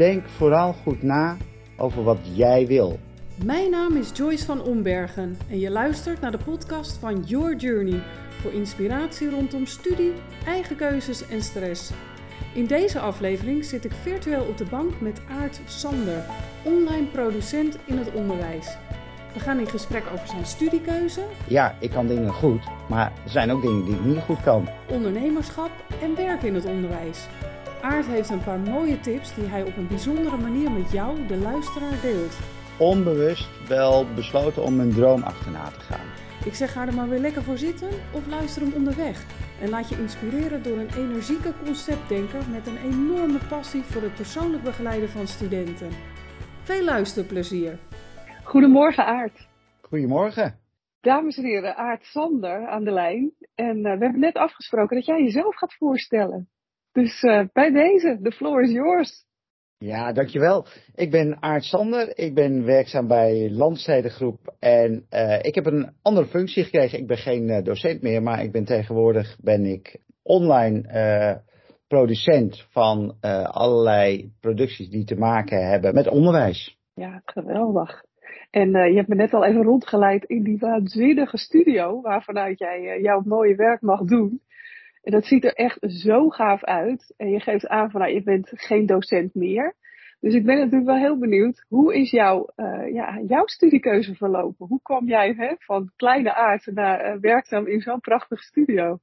denk vooral goed na over wat jij wil. Mijn naam is Joyce van Ombergen en je luistert naar de podcast van Your Journey voor inspiratie rondom studie, eigen keuzes en stress. In deze aflevering zit ik virtueel op de bank met Aart Sander, online producent in het onderwijs. We gaan in gesprek over zijn studiekeuze, Ja, ik kan dingen goed, maar er zijn ook dingen die ik niet goed kan. ondernemerschap en werk in het onderwijs. Aart heeft een paar mooie tips die hij op een bijzondere manier met jou, de luisteraar, deelt. Onbewust wel besloten om mijn droom achterna te gaan. Ik zeg ga er maar weer lekker voor zitten of luister hem onderweg. En laat je inspireren door een energieke conceptdenker met een enorme passie voor het persoonlijk begeleiden van studenten. Veel luisterplezier! Goedemorgen Aart. Goedemorgen. Dames en heren, Aart Sander aan de lijn. En eh, we hebben net afgesproken dat jij jezelf gaat voorstellen. Dus eh, bij deze, the floor is yours. Ja, dankjewel. Ik ben Aart Sander. Ik ben werkzaam bij Landstedengroep. En eh, ik heb een andere functie gekregen. Ik ben geen eh, docent meer, maar ik ben tegenwoordig ben ik online producent van allerlei producties die te maken hebben met onderwijs. Ja, geweldig. En je hebt me net al even rondgeleid in die waanzinnige studio waarvanuit jij eh, jouw mooie werk mag doen. En dat ziet er echt zo gaaf uit. En je geeft aan van nou, je bent geen docent meer. Dus ik ben natuurlijk wel heel benieuwd, hoe is jouw, eh, ja, jouw studiekeuze verlopen? Hoe kwam jij hè, van kleine aard naar eh, werkzaam in zo'n prachtige studio?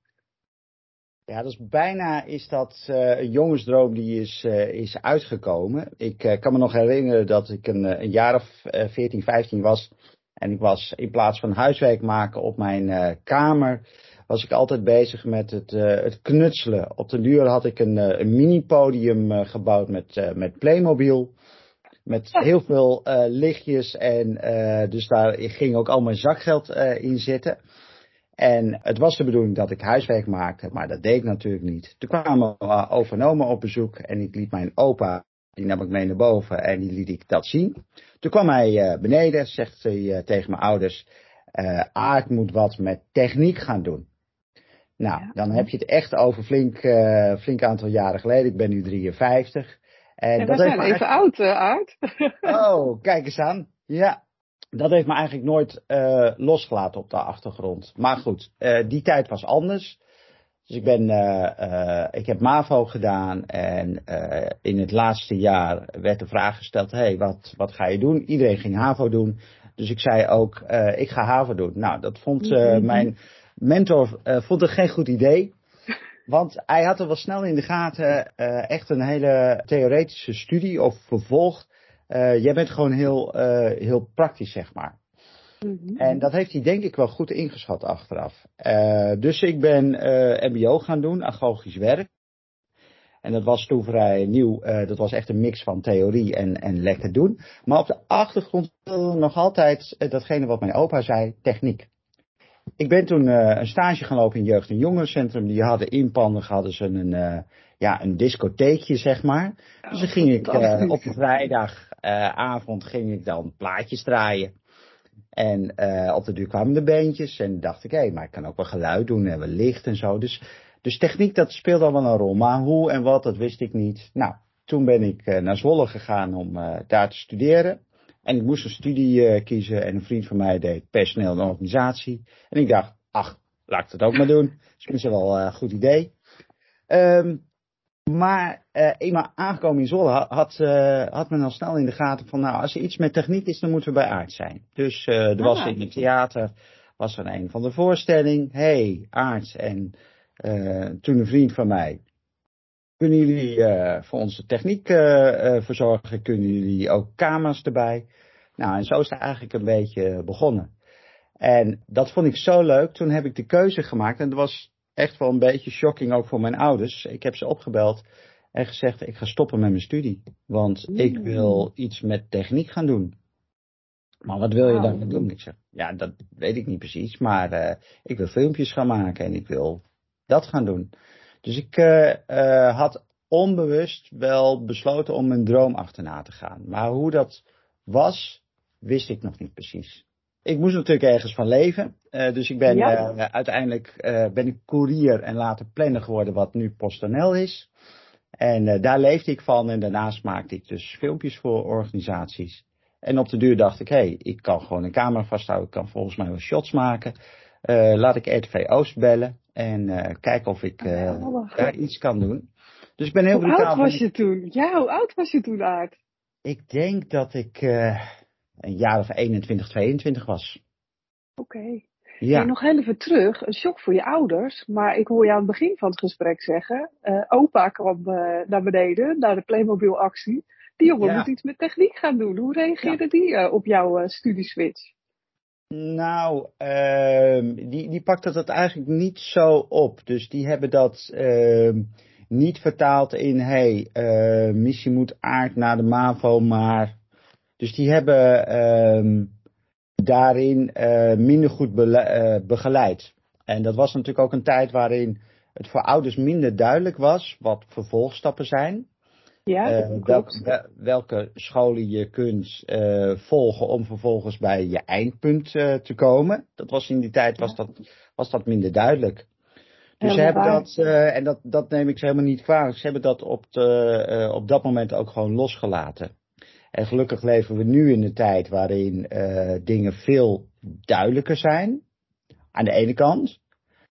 Ja, dat is bijna is dat eh, een jongensdroom die is, is uitgekomen. Ik kan me nog herinneren dat ik een, een jaar of eh, 14, 15 was. En ik was in plaats van huiswerk maken op mijn kamer, was ik altijd bezig met het, eh, het knutselen. Op den duur had ik een, eh, een mini-podium eh, gebouwd met, met Playmobil. Met heel veel lichtjes en dus daar ging ook al mijn zakgeld in zitten. En het was de bedoeling dat ik huiswerk maakte, maar dat deed ik natuurlijk niet. Toen kwamen uh, overnomen op bezoek en ik liet mijn opa, die nam ik mee naar boven en die liet ik dat zien. Toen kwam hij uh, beneden, zegt hij uh, tegen mijn ouders, Aard moet wat met techniek gaan doen. Nou, Ja. dan heb je het echt over flink, uh, flink aantal jaren geleden. Ik ben nu 53. En dat we zijn even oud, uh, Aard. Oh, kijk eens aan. Ja, dat heeft me eigenlijk nooit uh, losgelaten op de achtergrond. Maar goed, die tijd was anders. Dus ik ben, ik heb MAVO gedaan en in het laatste jaar werd de vraag gesteld: hey, wat, wat ga je doen? Iedereen ging HAVO doen. Dus ik zei ook: ik ga HAVO doen. Nou, dat vond Mhm. mijn mentor vond het geen goed idee. Want hij had er wel snel in de gaten uh, echt een hele theoretische studie of vervolg. Uh, jij bent gewoon heel, heel praktisch, zeg maar. Mhm. En dat heeft hij denk ik wel goed ingeschat achteraf. dus ik ben MBO gaan doen, agogisch werk. En dat was toen vrij nieuw. dat was echt een mix van theorie en, en lekker doen. Maar op de achtergrond nog altijd datgene wat mijn opa zei, techniek. Ik ben toen uh, een stage gaan lopen in jeugd- en jongerencentrum. Die hadden in Panden hadden ze een, uh, ja, een discotheekje, zeg maar. Dus dan ging ik uh, op de vrijdagavond ging ik dan plaatjes draaien. En op de duur kwamen de beentjes. En dacht ik, hé, hey, maar ik kan ook wel geluid doen en wel licht en zo. Dus, dus techniek, dat speelde al wel een rol. Maar hoe en wat, dat wist ik niet. Nou, toen ben ik naar Zwolle gegaan om daar te studeren. En ik moest een studie uh, kiezen en een vriend van mij deed personeel en organisatie. En ik dacht, ach, laat ik dat ook maar doen. Dat is misschien wel een goed idee. Um, maar uh, eenmaal aangekomen in Zwolle had, had men al snel in de gaten van, nou, als er iets met techniek is, dan moeten we bij Aard zijn. Dus er was Ah. in het theater, was er een van de voorstelling, hey, Aard. En toen een vriend van mij, kunnen jullie uh, voor onze techniek uh, verzorgen? Kunnen jullie ook kamers erbij? Nou, en zo is het eigenlijk een beetje begonnen. En dat vond ik zo leuk. Toen heb ik de keuze gemaakt. En dat was echt wel een beetje shocking ook voor mijn ouders. Ik heb ze opgebeld en gezegd: ik ga stoppen met mijn studie. Want ik wil iets met techniek gaan doen. Maar wat wil je dan doen? Ik zeg: ja, dat weet ik niet precies. Maar uh, ik wil filmpjes gaan maken en ik wil dat gaan doen. Dus ik uh, uh, had onbewust wel besloten om mijn droom achterna te gaan. Maar hoe dat was, wist ik nog niet precies. Ik moest natuurlijk ergens van leven. Uh, dus ik ben Ja. uiteindelijk ben ik koerier en later planner geworden, wat nu PostNL is. En daar leefde ik van en daarnaast maakte ik dus filmpjes voor organisaties. En op de duur dacht ik, hé, hey, ik kan gewoon een camera vasthouden, ik kan volgens mij wel shots maken. laat ik RTV Oost bellen en kijken of ik daar iets kan doen. Dus ik ben heel Hoe oud was je toen? Ja, hoe oud was je toen, Aard? Ik denk dat ik een jaar of 21, 22 was. Oké. Ja. nog heel even terug, een shock voor je ouders, maar ik hoor je aan het begin van het gesprek zeggen, uh, opa kwam uh, naar beneden, naar de Playmobil actie. Die jongen moet iets met techniek gaan doen. Hoe reageerde die uh, op jouw studieswitch? Nou, ehm, die, die pakte dat eigenlijk niet zo op. Dus die hebben dat ehm, niet vertaald in, hey, missie moet aard naar de MAVO, maar dus die hebben ehm, daarin uh, minder goed uh, begeleid. En dat was natuurlijk ook een tijd waarin het voor ouders minder duidelijk was wat vervolgstappen zijn. Ja, uh, welke, welke scholen je kunt volgen om vervolgens bij je eindpunt te komen. Dat was in die tijd was dat, was dat minder duidelijk. Dus ze hebben dat, en dat, dat neem ik ze helemaal niet kwalijk, ze hebben dat op, de, op dat moment ook gewoon losgelaten. En gelukkig leven we nu in een tijd waarin uh, dingen veel duidelijker zijn. Aan de ene kant.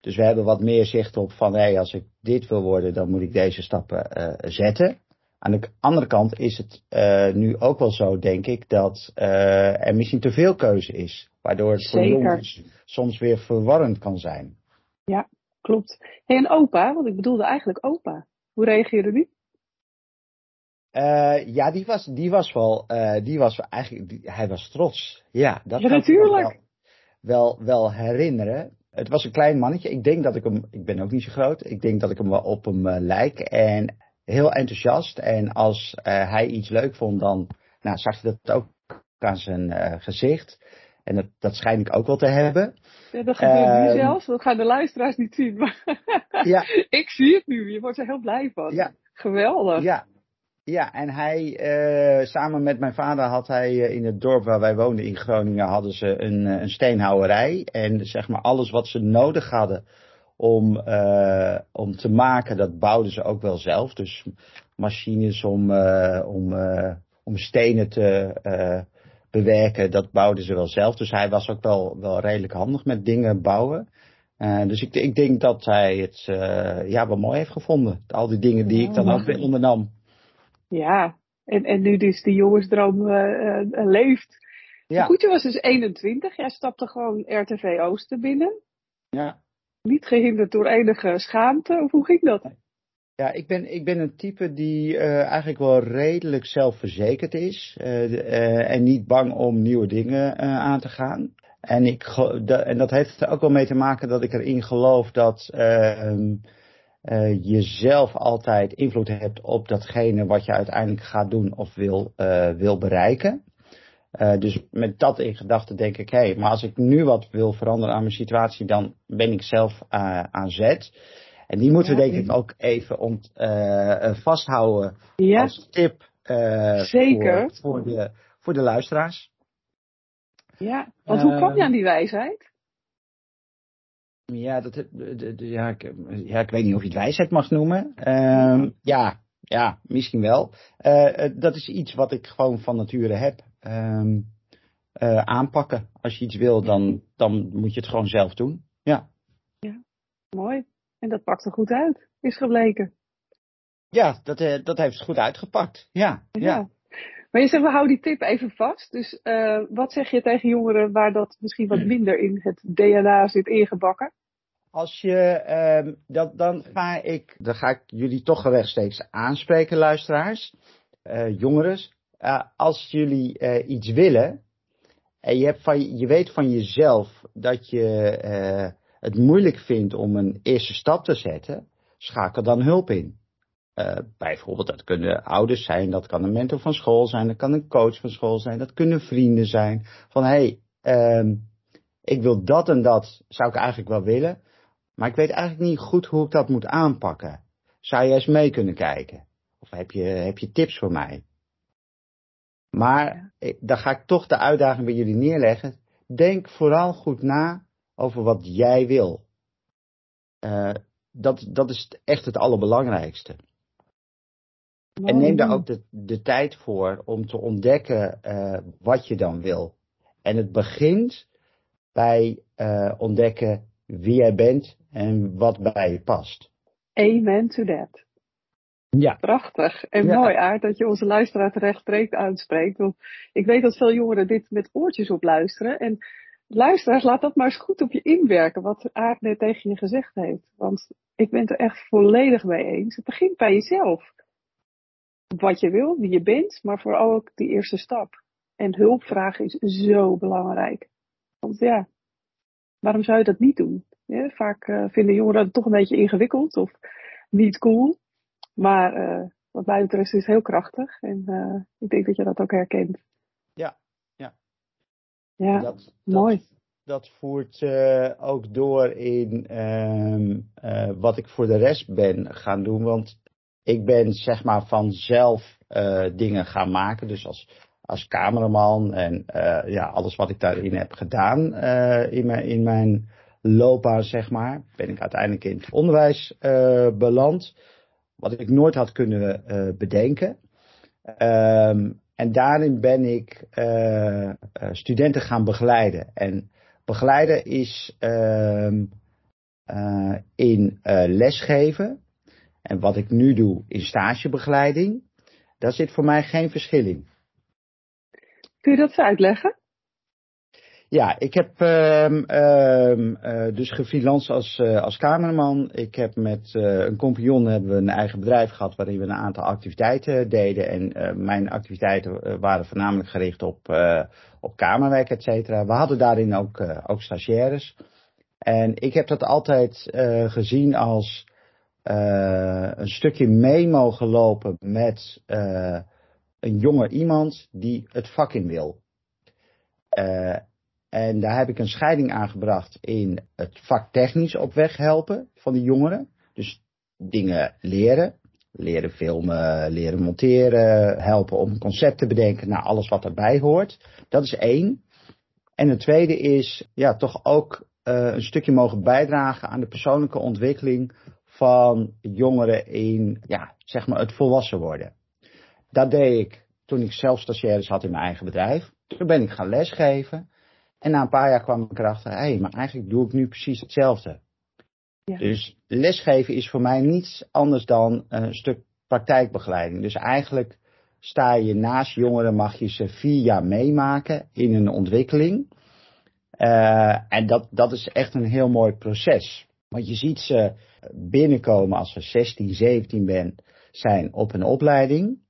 Dus we hebben wat meer zicht op van hé, hey, als ik dit wil worden, dan moet ik deze stappen uh, zetten. Aan de andere kant is het uh, nu ook wel zo, denk ik, dat er misschien te veel keuze is. Waardoor het voor jongens soms weer verwarrend kan zijn. Ja, klopt. Hey, en opa, want ik bedoelde eigenlijk opa. Hoe reageerde die? Uh, ja, die was, die was wel, uh, die was eigenlijk, die, hij was trots. Ja, dat ja, natuurlijk. Wel, wel, wel, herinneren. Het was een klein mannetje. Ik denk dat ik hem, ik ben ook niet zo groot. Ik denk dat ik hem wel op hem uh, lijk. En heel enthousiast. En als hij iets leuk vond, dan nou, zag je dat ook aan zijn gezicht. En dat, dat schijn ik ook wel te hebben. Ja, dat gebeurt nu ehm, zelfs. Dat gaan de luisteraars niet zien. Maar ja. ik zie het nu. Je wordt er heel blij van. Ja. Geweldig. Ja, ja, en hij, uh, samen met mijn vader had hij uh, in het dorp waar wij woonden in Groningen, hadden ze een, uh, een steenhouwerij. En zeg maar alles wat ze nodig hadden om, om te maken, dat bouwden ze ook wel zelf. Dus machines om, om, om stenen te bewerken, dat bouwden ze wel zelf. Dus hij was ook wel, wel redelijk handig met dingen bouwen. dus ik, ik denk dat hij het ja, wel mooi heeft gevonden. Al die dingen die ik dan ook weer ondernam. Ja, en, en nu dus die jongensdroom uh, uh, leeft. Ja. Goed, je was dus 21. Jij stapte gewoon RTV Oosten binnen. Ja. Niet gehinderd door enige schaamte, of hoe ging dat? Ja, ik ben, ik ben een type die uh, eigenlijk wel redelijk zelfverzekerd is. Uh, en niet bang om nieuwe dingen aan te gaan. En, ik, en dat heeft er ook wel mee te maken dat ik erin geloof dat ehm, uh, jezelf altijd invloed hebt op datgene wat je uiteindelijk gaat doen of wil, uh, wil bereiken. Uh, dus met dat in gedachten denk ik, hé, hey, maar als ik nu wat wil veranderen aan mijn situatie, dan ben ik zelf aan zet. En die moeten we denk ik ook even ont, vasthouden ja. als tip Zeker. Voor, voor, de, voor de luisteraars. Ja, want hoe kom je aan die wijsheid? Ja, dat, ja, ik, ja, ik weet niet of je het wijsheid mag noemen. Uh, ja, ja, misschien wel. Uh, dat is iets wat ik gewoon van nature heb. Uh, uh, aanpakken. Als je iets wil, dan, dan moet je het gewoon zelf doen. Ja. Ja, mooi. En dat pakt er goed uit, is gebleken. Ja, dat, dat heeft goed uitgepakt. Ja, ja. ja. Maar je zegt, we houden die tip even vast. Dus uh, wat zeg je tegen jongeren waar dat misschien wat minder in het DNA zit ingebakken? Als je, uh, dat, dan ga ik, dan ga ik jullie toch rechtstreeks aanspreken, luisteraars, uh, jongeren. Uh, als jullie iets willen en je, hebt van, je weet van jezelf dat je het moeilijk vindt om een eerste stap te zetten, schakel dan hulp in. Bijvoorbeeld, dat kunnen ouders zijn, dat kan een mentor van school zijn, dat kan een coach van school zijn, dat kunnen vrienden zijn. Van hé, hey, um, ik wil dat en dat, zou ik eigenlijk wel willen, maar ik weet eigenlijk niet goed hoe ik dat moet aanpakken. Zou je eens mee kunnen kijken? Of heb je, heb je tips voor mij? Maar ik, dan ga ik toch de uitdaging bij jullie neerleggen. Denk vooral goed na over wat jij wil. Uh, dat, dat is echt het allerbelangrijkste. En neem daar ook de, de tijd voor om te ontdekken wat je dan wil. En het begint bij ontdekken wie jij bent en wat bij je past. Amen to that. Ja. Prachtig. En mooi aard dat je onze luisteraar terecht uitspreekt. Want ik weet dat veel jongeren dit met oortjes op luisteren. En luisteraars, laat dat maar eens goed op je inwerken. Wat Aard net tegen je gezegd heeft. Want ik ben het er echt volledig mee eens. Het begint bij jezelf. Wat je wil, wie je bent, maar vooral ook die eerste stap. En hulp vragen is zo belangrijk. Want ja, waarom zou je dat niet doen? Ja, vaak uh, vinden jongeren het toch een beetje ingewikkeld of niet cool. Maar uh, wat mij betreft is het heel krachtig. En uh, ik denk dat je dat ook herkent. Ja, ja. Ja, dat, mooi. Dat, dat voert ook door in ehm, wat ik voor de rest ben gaan doen. Want ik ben zeg maar vanzelf dingen gaan maken. Dus als, als cameraman en ja, alles wat ik daarin heb gedaan in, mijn, in mijn loopbaan, zeg maar, ben ik uiteindelijk in het onderwijs beland. Wat ik nooit had kunnen bedenken. Um, en daarin ben ik studenten gaan begeleiden. En begeleiden is um, in lesgeven. En wat ik nu doe in stagebegeleiding. Daar zit voor mij geen verschil in. Kun je dat uitleggen? Ja, ik heb uh, uh, dus gefreelanced als, uh, als cameraman. Ik heb met eh, een compagnon hebben we een eigen bedrijf gehad waarin we een aantal activiteiten deden. En mijn activiteiten waren voornamelijk gericht op, op kamerwerk, et cetera. We hadden daarin ook, ook stagiaires. En ik heb dat altijd gezien als een stukje mee mogen lopen met een jonger iemand die het vak in wil. Uh, en daar heb ik een scheiding aangebracht in het vak technisch op weg helpen van de jongeren. Dus dingen leren, leren filmen, leren monteren, helpen om concept te bedenken, naar alles wat erbij hoort. Dat is één. En het tweede is ja, toch ook uh, een stukje mogen bijdragen aan de persoonlijke ontwikkeling van jongeren in ja, zeg maar het volwassen worden. Dat deed ik toen ik zelf stagiaires had in mijn eigen bedrijf. Toen ben ik gaan lesgeven. En na een paar jaar kwam ik erachter, hé, hey, maar eigenlijk doe ik nu precies hetzelfde. Ja. Dus lesgeven is voor mij niets anders dan een stuk praktijkbegeleiding. Dus eigenlijk sta je naast jongeren, mag je ze vier jaar meemaken in een ontwikkeling. Uh, en dat, dat is echt een heel mooi proces. Want je ziet ze binnenkomen als ze 16, 17 ben, zijn op een opleiding.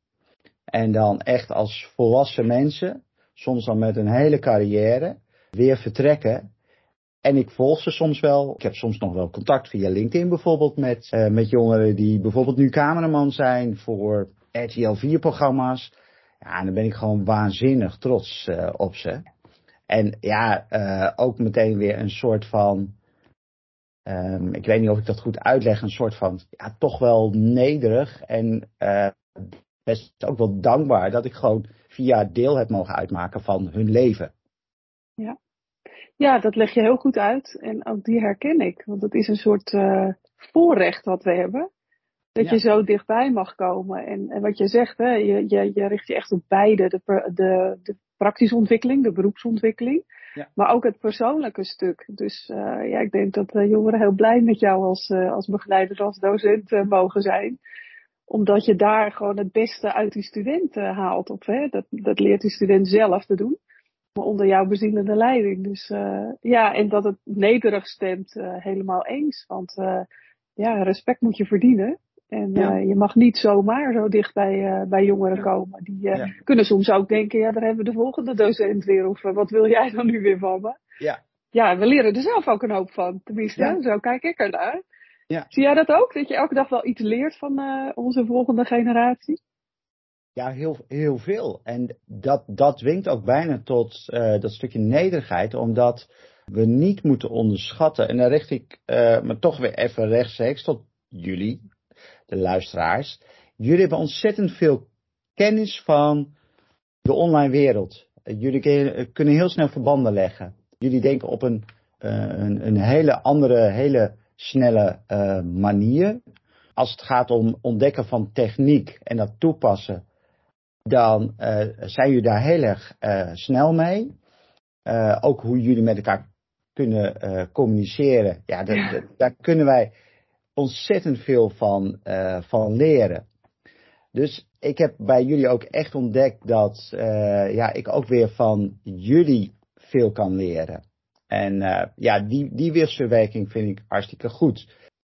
En dan echt als volwassen mensen, soms dan met een hele carrière weer vertrekken. En ik volg ze soms wel. Ik heb soms nog wel contact via LinkedIn bijvoorbeeld met, uh, met jongeren die bijvoorbeeld nu cameraman zijn voor RTL 4 programma's. Ja, en dan ben ik gewoon waanzinnig trots uh, op ze. En ja, uh, ook meteen weer een soort van, um, ik weet niet of ik dat goed uitleg, een soort van, ja, toch wel nederig en best ook wel dankbaar dat ik gewoon via deel heb mogen uitmaken van hun leven. Ja. Ja, dat leg je heel goed uit. En ook die herken ik. Want het is een soort uh, voorrecht wat we hebben. Dat je zo dichtbij mag komen. En, en wat je zegt, hè, je, je, je richt je echt op beide. De, de, de praktische ontwikkeling, de beroepsontwikkeling. Ja. Maar ook het persoonlijke stuk. Dus uh, ja, ik denk dat uh, jongeren heel blij met jou als, uh, als begeleider, als docent mogen zijn. Omdat je daar gewoon het beste uit die student haalt. Of, hè, dat, dat leert die student zelf te doen onder jouw bezielende leiding. Dus uh, ja, en dat het nederig stemt, uh, helemaal eens. Want ja, respect moet je verdienen. En ja. je mag niet zomaar zo dicht bij, bij jongeren komen. Die ja. kunnen soms ook denken, ja, daar hebben we de volgende docent weer. Of wat wil jij dan nu weer van me? Ja. Ja, we leren er zelf ook een hoop van. Tenminste, zo kijk ik ernaar. Ja. Zie jij dat ook? Dat je elke dag wel iets leert van onze volgende generatie? Ja, heel, heel veel. En dat, dat dwingt ook bijna tot uh, dat stukje nederigheid, omdat we niet moeten onderschatten, en dan richt ik uh, me toch weer even rechtstreeks tot jullie, de luisteraars. Jullie hebben ontzettend veel kennis van de online wereld. Jullie kunnen heel snel verbanden leggen. Jullie denken op een, uh, een, een hele andere, hele snelle manier. als het gaat om ontdekken van techniek en dat toepassen, dan zijn jullie daar heel erg snel mee. ook hoe jullie met elkaar kunnen communiceren. Ja, daar kunnen wij ontzettend veel van, van leren. Dus ik heb bij jullie ook echt ontdekt dat ja, ik ook weer van jullie veel kan leren. En uh, ja, die, die wisselwerking vind ik hartstikke goed.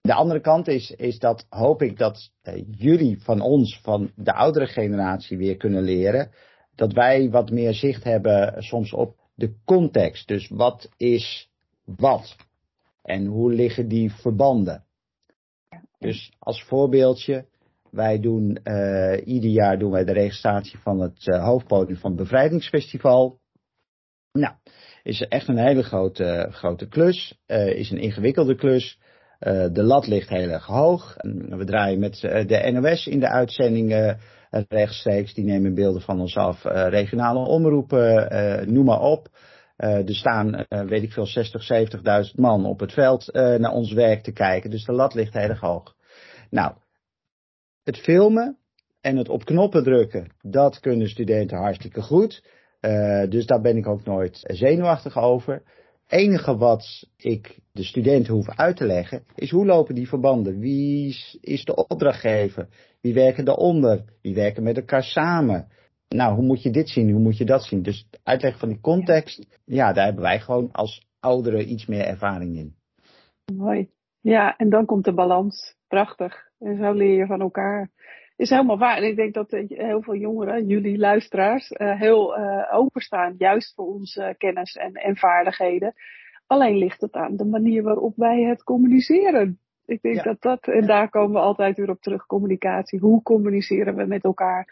De andere kant is, is dat hoop ik dat uh, jullie van ons, van de oudere generatie weer kunnen leren. Dat wij wat meer zicht hebben soms op de context. Dus wat is wat? En hoe liggen die verbanden? Dus als voorbeeldje, wij doen uh, ieder jaar doen wij de registratie van het hoofdpodium van het Bevrijdingsfestival. Nou, is echt een hele grote, grote klus. Uh, is een ingewikkelde klus. Uh, de lat ligt heel erg hoog. We draaien met eh, de NOS in de uitzendingen rechtstreeks. Die nemen beelden van ons af. regionale omroepen, noem maar op. er staan, weet ik veel, 60, 70.000 man op het veld naar ons werk te kijken. Dus de lat ligt heel erg hoog. Nou, het filmen en het op knoppen drukken, dat kunnen studenten hartstikke goed. Uh, dus daar ben ik ook nooit zenuwachtig over. enige wat ik de studenten hoef uit te leggen is hoe lopen die verbanden? Wie is de opdrachtgever? Wie werken eronder? Wie werken met elkaar samen? Nou, hoe moet je dit zien? Hoe moet je dat zien? Dus het uitleggen van die context, ja, daar hebben wij gewoon als ouderen iets meer ervaring in. Mooi. Ja, en dan komt de balans. Prachtig. En zo leer je van elkaar is helemaal waar. En ik denk dat eh, heel veel jongeren, jullie luisteraars, uh, heel uh, openstaan juist voor onze kennis en, en vaardigheden. Alleen ligt het aan de manier waarop wij het communiceren. Ik denk dat dat, en daar komen we altijd weer op terug, communicatie. Hoe communiceren we met elkaar?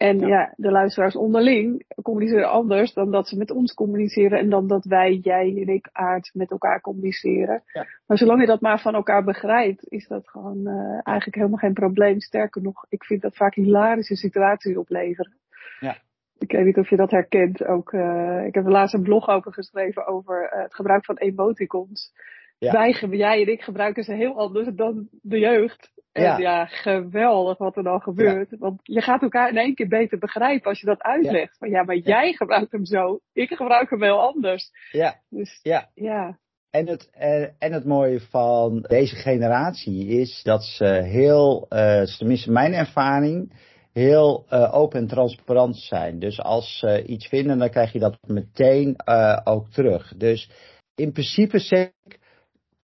En ja. de luisteraars onderling communiceren anders dan dat ze met ons communiceren en dan dat wij, jij en ik, aard, met elkaar communiceren. Ja. Maar zolang je dat maar van elkaar begrijpt, is dat gewoon uh, eigenlijk helemaal geen probleem. Sterker nog, ik vind dat vaak hilarische situaties opleveren. Ja. Ik weet niet of je dat herkent. Ook, uh, ik heb laatst een blog over geschreven over uh, het gebruik van emoticons. Ja. Wij, jij en ik gebruiken ze heel anders dan de jeugd. En ja. ja, geweldig wat er dan gebeurt. Want je gaat elkaar in één keer beter begrijpen als je dat uitlegt. Van ja, maar jij gebruikt hem zo, ik gebruik hem wel anders. Ja. Dus ja. ja. En het, eh, en het mooie van deze generatie is dat ze heel, uh, tenminste mijn ervaring, heel uh, open en transparant zijn. Dus als ze iets vinden, dan krijg je dat meteen uh, ook terug. Dus in principe zeg ik,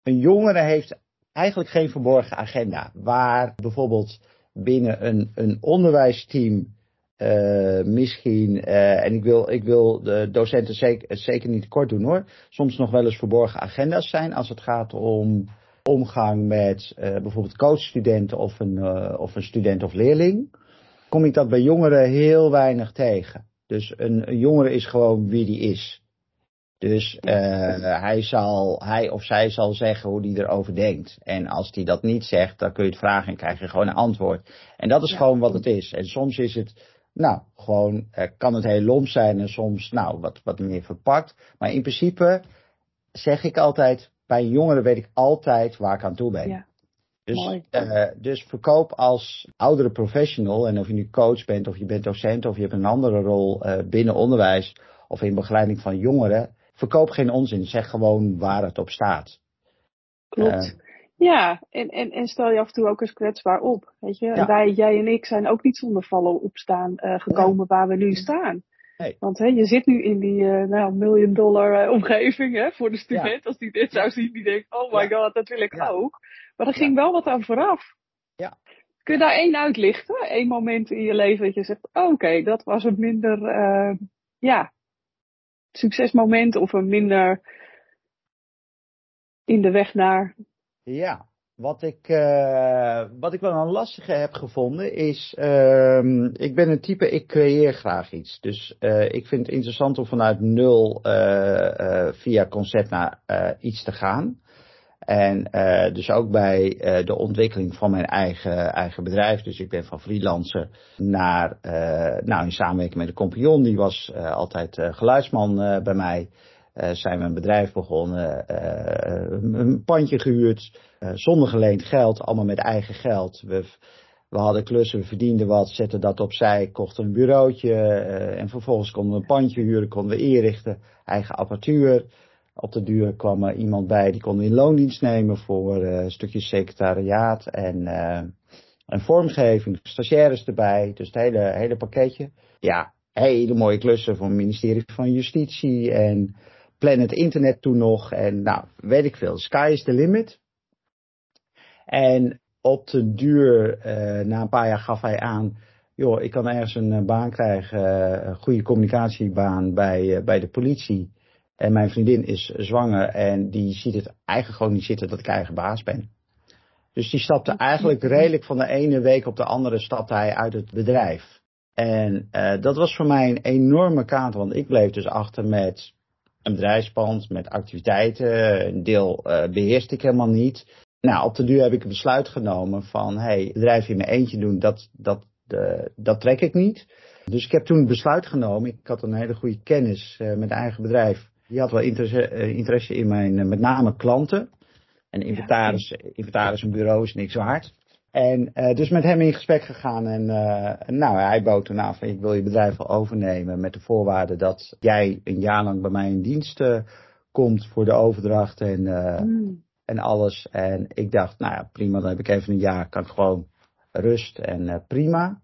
een jongere heeft eigenlijk geen verborgen agenda. Waar bijvoorbeeld binnen een, een onderwijsteam uh, misschien, uh, en ik wil, ik wil de docenten zeker, zeker niet kort doen hoor, soms nog wel eens verborgen agenda's zijn als het gaat om omgang met uh, bijvoorbeeld coachstudenten of een, of een student of leerling. Kom ik dat bij jongeren heel weinig tegen. Dus een, een jongere is gewoon wie die is. Dus uh, hij, zal, hij of zij zal zeggen hoe hij erover denkt. En als hij dat niet zegt, dan kun je het vragen en krijg je gewoon een antwoord. En dat is gewoon wat het is. En soms is het, nou, gewoon, uh, kan het heel lomp zijn en soms, nou, wat, wat meer verpakt. Maar in principe zeg ik altijd, bij jongeren weet ik altijd waar ik aan toe ben. Ja. Dus, uh, dus verkoop als oudere professional, en of je nu coach bent, of je bent docent, of je hebt een andere rol binnen onderwijs, of in begeleiding van jongeren, verkoop geen onzin. Zeg gewoon waar het op staat. Klopt. Uh, ja, en, en, en stel je af en toe ook eens kwetsbaar op. Weet je, ja. wij, jij en ik zijn ook niet zonder vallen opstaan uh, gekomen waar we nu staan. Want hè, je zit nu in die uh, nou, million dollar omgeving hè, voor de student. Ja. Als die dit zou zien, die denkt, oh my god, dat wil ik ook. Maar er ging wel wat aan vooraf. Ja. Kun je daar één uitlichten? Eén moment in je leven dat je zegt, oké, okay, dat was een minder, ja, succesmoment of een minder in de weg naar? Ja, wat ik, uh, wat ik wel een lastige heb gevonden is, uh, ik ben een type, ik creëer graag iets. Dus uh, ik vind het interessant om vanuit nul uh, via concept naar iets te gaan. En uh, dus ook bij uh, de ontwikkeling van mijn eigen, eigen bedrijf. Dus ik ben van freelancer naar, uh, nou in samenwerking met de compagnon, die was altijd geluidsman bij mij. zijn we een bedrijf begonnen, een pandje gehuurd, zonder geleend geld, allemaal met eigen geld. We, we hadden klussen, we verdienden wat, zetten dat opzij, kochten een bureautje en vervolgens konden we een pandje huren, konden we inrichten, eigen apparatuur. Op de duur kwam er iemand bij, die we in loondienst nemen voor een stukje secretariaat en, en vormgeving, stagiaires erbij, dus het hele, hele pakketje. Ja, hele mooie klussen voor het ministerie van Justitie en Planet Internet toen nog. En nou, weet ik veel. Sky is the limit. En op de duur, uh, na een paar jaar gaf hij aan, joh, ik kan ergens een uh, baan krijgen, uh, een goede communicatiebaan bij, bij de politie. En mijn vriendin is zwanger en die ziet het eigenlijk gewoon niet zitten dat ik eigen baas ben. Dus die stapte eigenlijk redelijk van de ene week op de andere stapte hij uit het bedrijf. En uh, dat was voor mij een enorme kaart, want ik bleef dus achter met een bedrijfspand, met activiteiten. Een deel uh, beheerste ik helemaal niet. Nou, op de duur heb ik een besluit genomen van, hey, bedrijf in mijn eentje doen, dat, dat, uh, dat trek ik niet. Dus ik heb toen een besluit genomen. Ik had een hele goede kennis met eigen bedrijf. Die had wel interesse, interesse in mijn, met name klanten. En inventaris, inventaris en bureaus niks waard. En uh, dus met hem in gesprek gegaan en uh, nou, hij bood toen aan van ik wil je bedrijf wel overnemen met de voorwaarde dat jij een jaar lang bij mij in dienst uh, komt voor de overdracht en, mm. en alles. En ik dacht, nou ja, prima, dan heb ik even een jaar, kan ik gewoon rust en prima.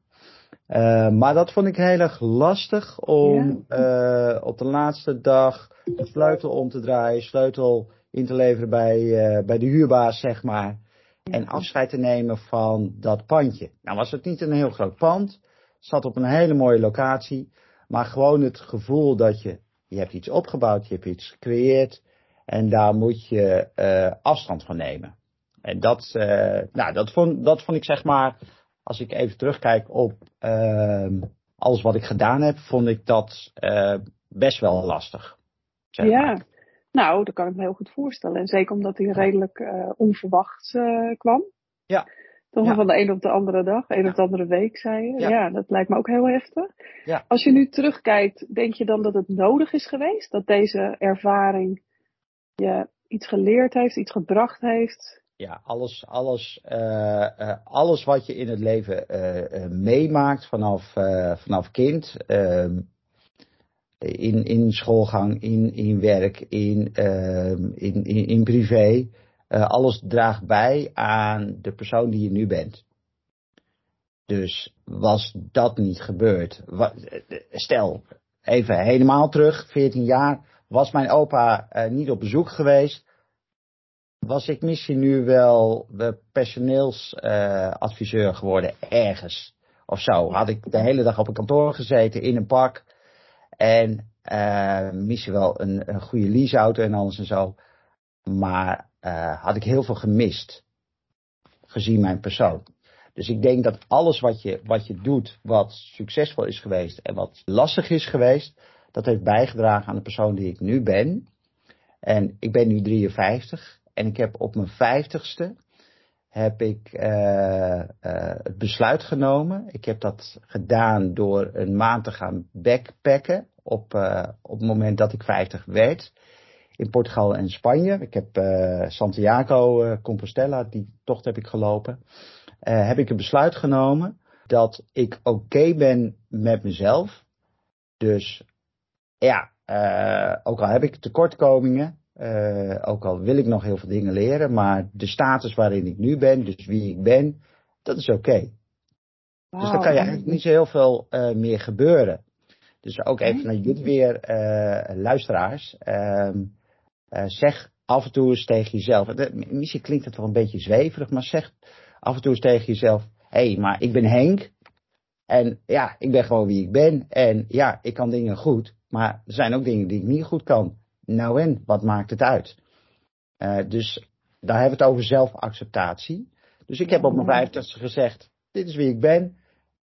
Maar dat vond ik heel erg lastig om ja. op de laatste dag de sleutel om te draaien, sleutel in te leveren bij, bij de huurbaas, zeg maar en afscheid te nemen van dat pandje. Nou was het niet een heel groot pand, zat op een hele mooie locatie, maar gewoon het gevoel dat je, je hebt iets opgebouwd, je hebt iets gecreëerd en daar moet je afstand van nemen. En dat, nou, dat, vond, dat vond ik zeg maar, als ik even terugkijk op uh, alles wat ik gedaan heb, vond ik dat uh, best wel lastig. Zeg ja. Nou, dat kan ik me heel goed voorstellen. En zeker omdat hij redelijk uh, onverwachts uh, kwam. Ja. Toch ja. van de een op de andere dag, een ja. op de andere week, zei je. Ja. ja. dat lijkt me ook heel heftig. Ja. Als je nu terugkijkt, denk je dan dat het nodig is geweest? Dat deze ervaring je iets geleerd heeft, iets gebracht heeft? Ja, alles, alles, uh, uh, alles wat je in het leven uh, meemaakt vanaf, vanaf kind ehm, in, in schoolgang, in, in werk, in, uh, in, in, in, privé. Alles draagt bij aan de persoon die je nu bent. Dus was dat niet gebeurd, wat, stel, even helemaal terug, 14 jaar, was mijn opa niet op bezoek geweest, was ik misschien nu wel personeelsadviseur geworden ergens of zo. Had ik de hele dag op een kantoor gezeten in een pak en uh, misschien wel een, goede leaseauto en alles en zo. Maar uh, had ik heel veel gemist. Gezien mijn persoon. Dus ik denk dat alles wat je, wat je doet, wat succesvol is geweest en wat lastig is geweest, dat heeft bijgedragen aan de persoon die ik nu ben. En ik ben nu 53 en ik heb op mijn 50ste heb ik uh, uh, het besluit genomen. Ik heb dat gedaan door een maand te gaan backpacken op, uh, op het moment dat ik 50 werd. In Portugal en Spanje. Ik heb Santiago Compostela, die tocht heb ik gelopen. heb ik een besluit genomen dat ik oké ben met mezelf. Dus ja, ook al heb ik tekortkomingen, ook al wil ik nog heel veel dingen leren, maar de status waarin ik nu ben, dus wie ik ben, dat is oké. Okay. Wow. Dus dan kan je eigenlijk niet zo heel veel meer gebeuren. Dus ook even naar jullie weer, uh, luisteraars. Uh, zeg af en toe eens tegen jezelf. Misschien klinkt het wel een beetje zweverig, maar zeg af en toe eens tegen jezelf: hé, hey, maar ik ben Henk. En ja, ik ben gewoon wie ik ben. En ja, ik kan dingen goed. Maar er zijn ook dingen die ik niet goed kan. Nou en, wat maakt het uit? Uh, dus daar hebben we het over zelfacceptatie. Dus ik heb op mijn vijftigste gezegd: dit is wie ik ben.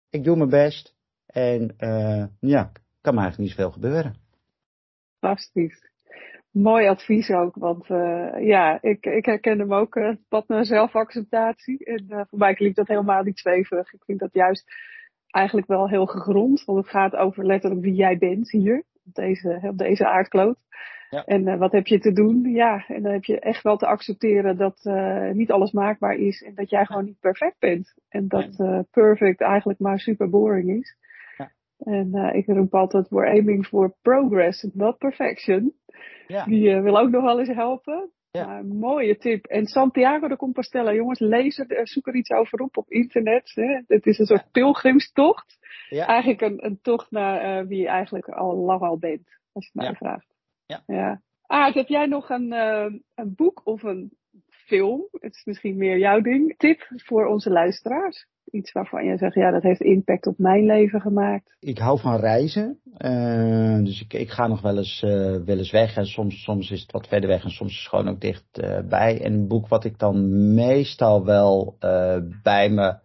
Ik doe mijn best. En uh, ja, kan maar eigenlijk niet zoveel gebeuren. Fantastisch. Mooi advies ook, want uh, ja, ik, ik herken hem ook, het pad naar zelfacceptatie. En voor mij klinkt dat helemaal niet zweverig. Ik vind dat juist eigenlijk wel heel gegrond, want het gaat over letterlijk wie jij bent hier, op deze, op deze aardkloot. Ja. En uh, wat heb je te doen? Ja, en dan heb je echt wel te accepteren dat uh, niet alles maakbaar is en dat jij gewoon niet perfect bent. En dat uh, perfect eigenlijk maar super boring is. Ja. En ik roep altijd, we're aiming for progress, not perfection. Ja. Die wil ook nog wel eens helpen. Ja. Mooie tip. En Santiago de Compostela, jongens, lees er, zoek er iets over op op internet. Hè. Het is een soort pilgrimstocht. Ja. Eigenlijk een, een tocht naar wie je eigenlijk al lang al bent, als je het mij vraagt. Ja. ja. Aard, heb jij nog een, uh, een boek of een film? Het is misschien meer jouw ding. Tip voor onze luisteraars? Iets waarvan je zegt, ja, dat heeft impact op mijn leven gemaakt. Ik hou van reizen. Uh, dus ik, ik ga nog wel eens, uh, wel eens weg. En soms, soms is het wat verder weg en soms is het gewoon ook dichtbij. en een boek wat ik dan meestal wel bij me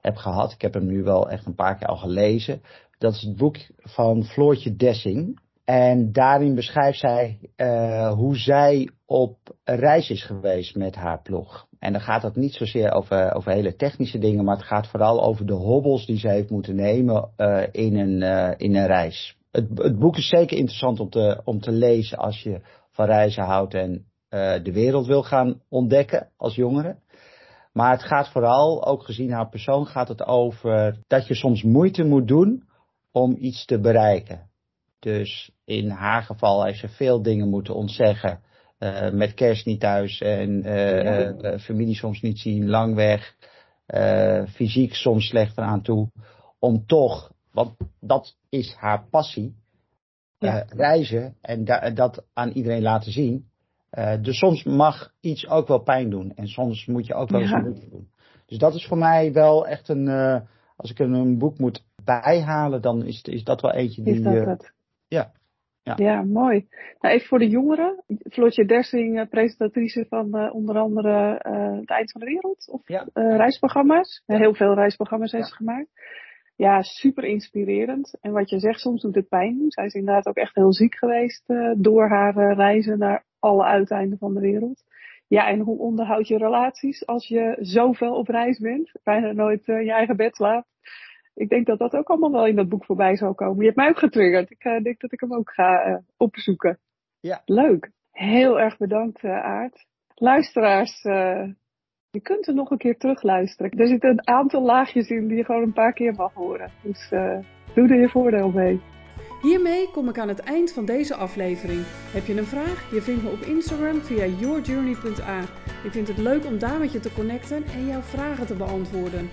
heb gehad. Ik heb hem nu wel echt een paar keer al gelezen. Dat is het boek van Floortje Dessing. En daarin beschrijft zij uh, hoe zij op reis is geweest met haar ploeg. En dan gaat het niet zozeer over, over hele technische dingen, maar het gaat vooral over de hobbels die ze heeft moeten nemen uh, in, een, uh, in een reis. Het, het, boek is zeker interessant om te, om te lezen als je van reizen houdt en de wereld wil gaan ontdekken als jongere. Maar het gaat vooral, ook gezien haar persoon, gaat het over dat je soms moeite moet doen om iets te bereiken. Dus in haar geval heeft ze veel dingen moeten ontzeggen. Uh, met kerst niet thuis en uh, uh, familie soms niet zien, lang weg. fysiek soms slechter aan toe. Om toch, want dat is haar passie, ja. reizen en da dat aan iedereen laten zien. dus soms mag iets ook wel pijn doen en soms moet je ook wel eens ja. moeite doen. Dus dat is voor mij wel echt een, als ik een, een, boek moet bijhalen, dan is, is dat wel eentje die... Is dat? Ja. Ja. ja, mooi. Nou, even voor de jongeren. Floortje Dersing, uh, presentatrice van uh, onder andere uh, Het Eind van de Wereld. Of ja. reisprogramma's. Heel veel reisprogramma's heeft ze gemaakt. Ja, super inspirerend. En wat je zegt, soms doet het pijn. Zij is inderdaad ook echt heel ziek geweest door haar reizen naar alle uiteinden van de wereld. Ja, en hoe onderhoud je relaties als je zoveel op reis bent? Bijna nooit je eigen bed slaapt ik denk dat dat ook allemaal wel in dat boek voorbij zal komen. Je hebt mij ook getriggerd. Ik uh, denk dat ik hem ook ga uh, opzoeken. Ja. Leuk. Heel erg bedankt, uh, Aart. Luisteraars, je kunt er nog een keer terugluisteren. Er zitten een aantal laagjes in die je gewoon een paar keer mag horen. Dus doe er je voordeel mee. Hiermee kom ik aan het eind van deze aflevering. Heb je een vraag? Je vindt me op Instagram via yourjourney.a. Ik vind het leuk om daar met je te connecten en jouw vragen te beantwoorden.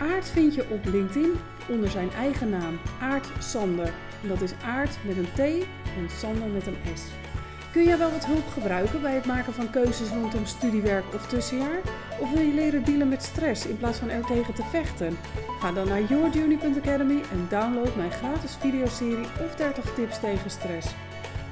Aard vind je op LinkedIn onder zijn eigen naam, Aard Sander. En dat is Aard met een T en Sander met een S. Kun jij wel wat hulp gebruiken bij het maken van keuzes rondom studiewerk of tussenjaar? Of wil je leren dealen met stress in plaats van er tegen te vechten? Ga dan naar yourjourney.academy en download mijn gratis videoserie of 30 tips tegen stress.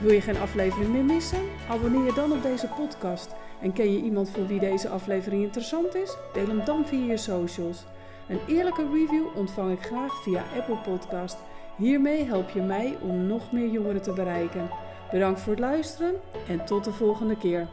Wil je geen aflevering meer missen? Abonneer je dan op deze podcast. En ken je iemand voor wie deze aflevering interessant is? Deel hem dan via je socials. Een eerlijke review ontvang ik graag via Apple Podcast. Hiermee help je mij om nog meer jongeren te bereiken. Bedankt voor het luisteren en tot de volgende keer.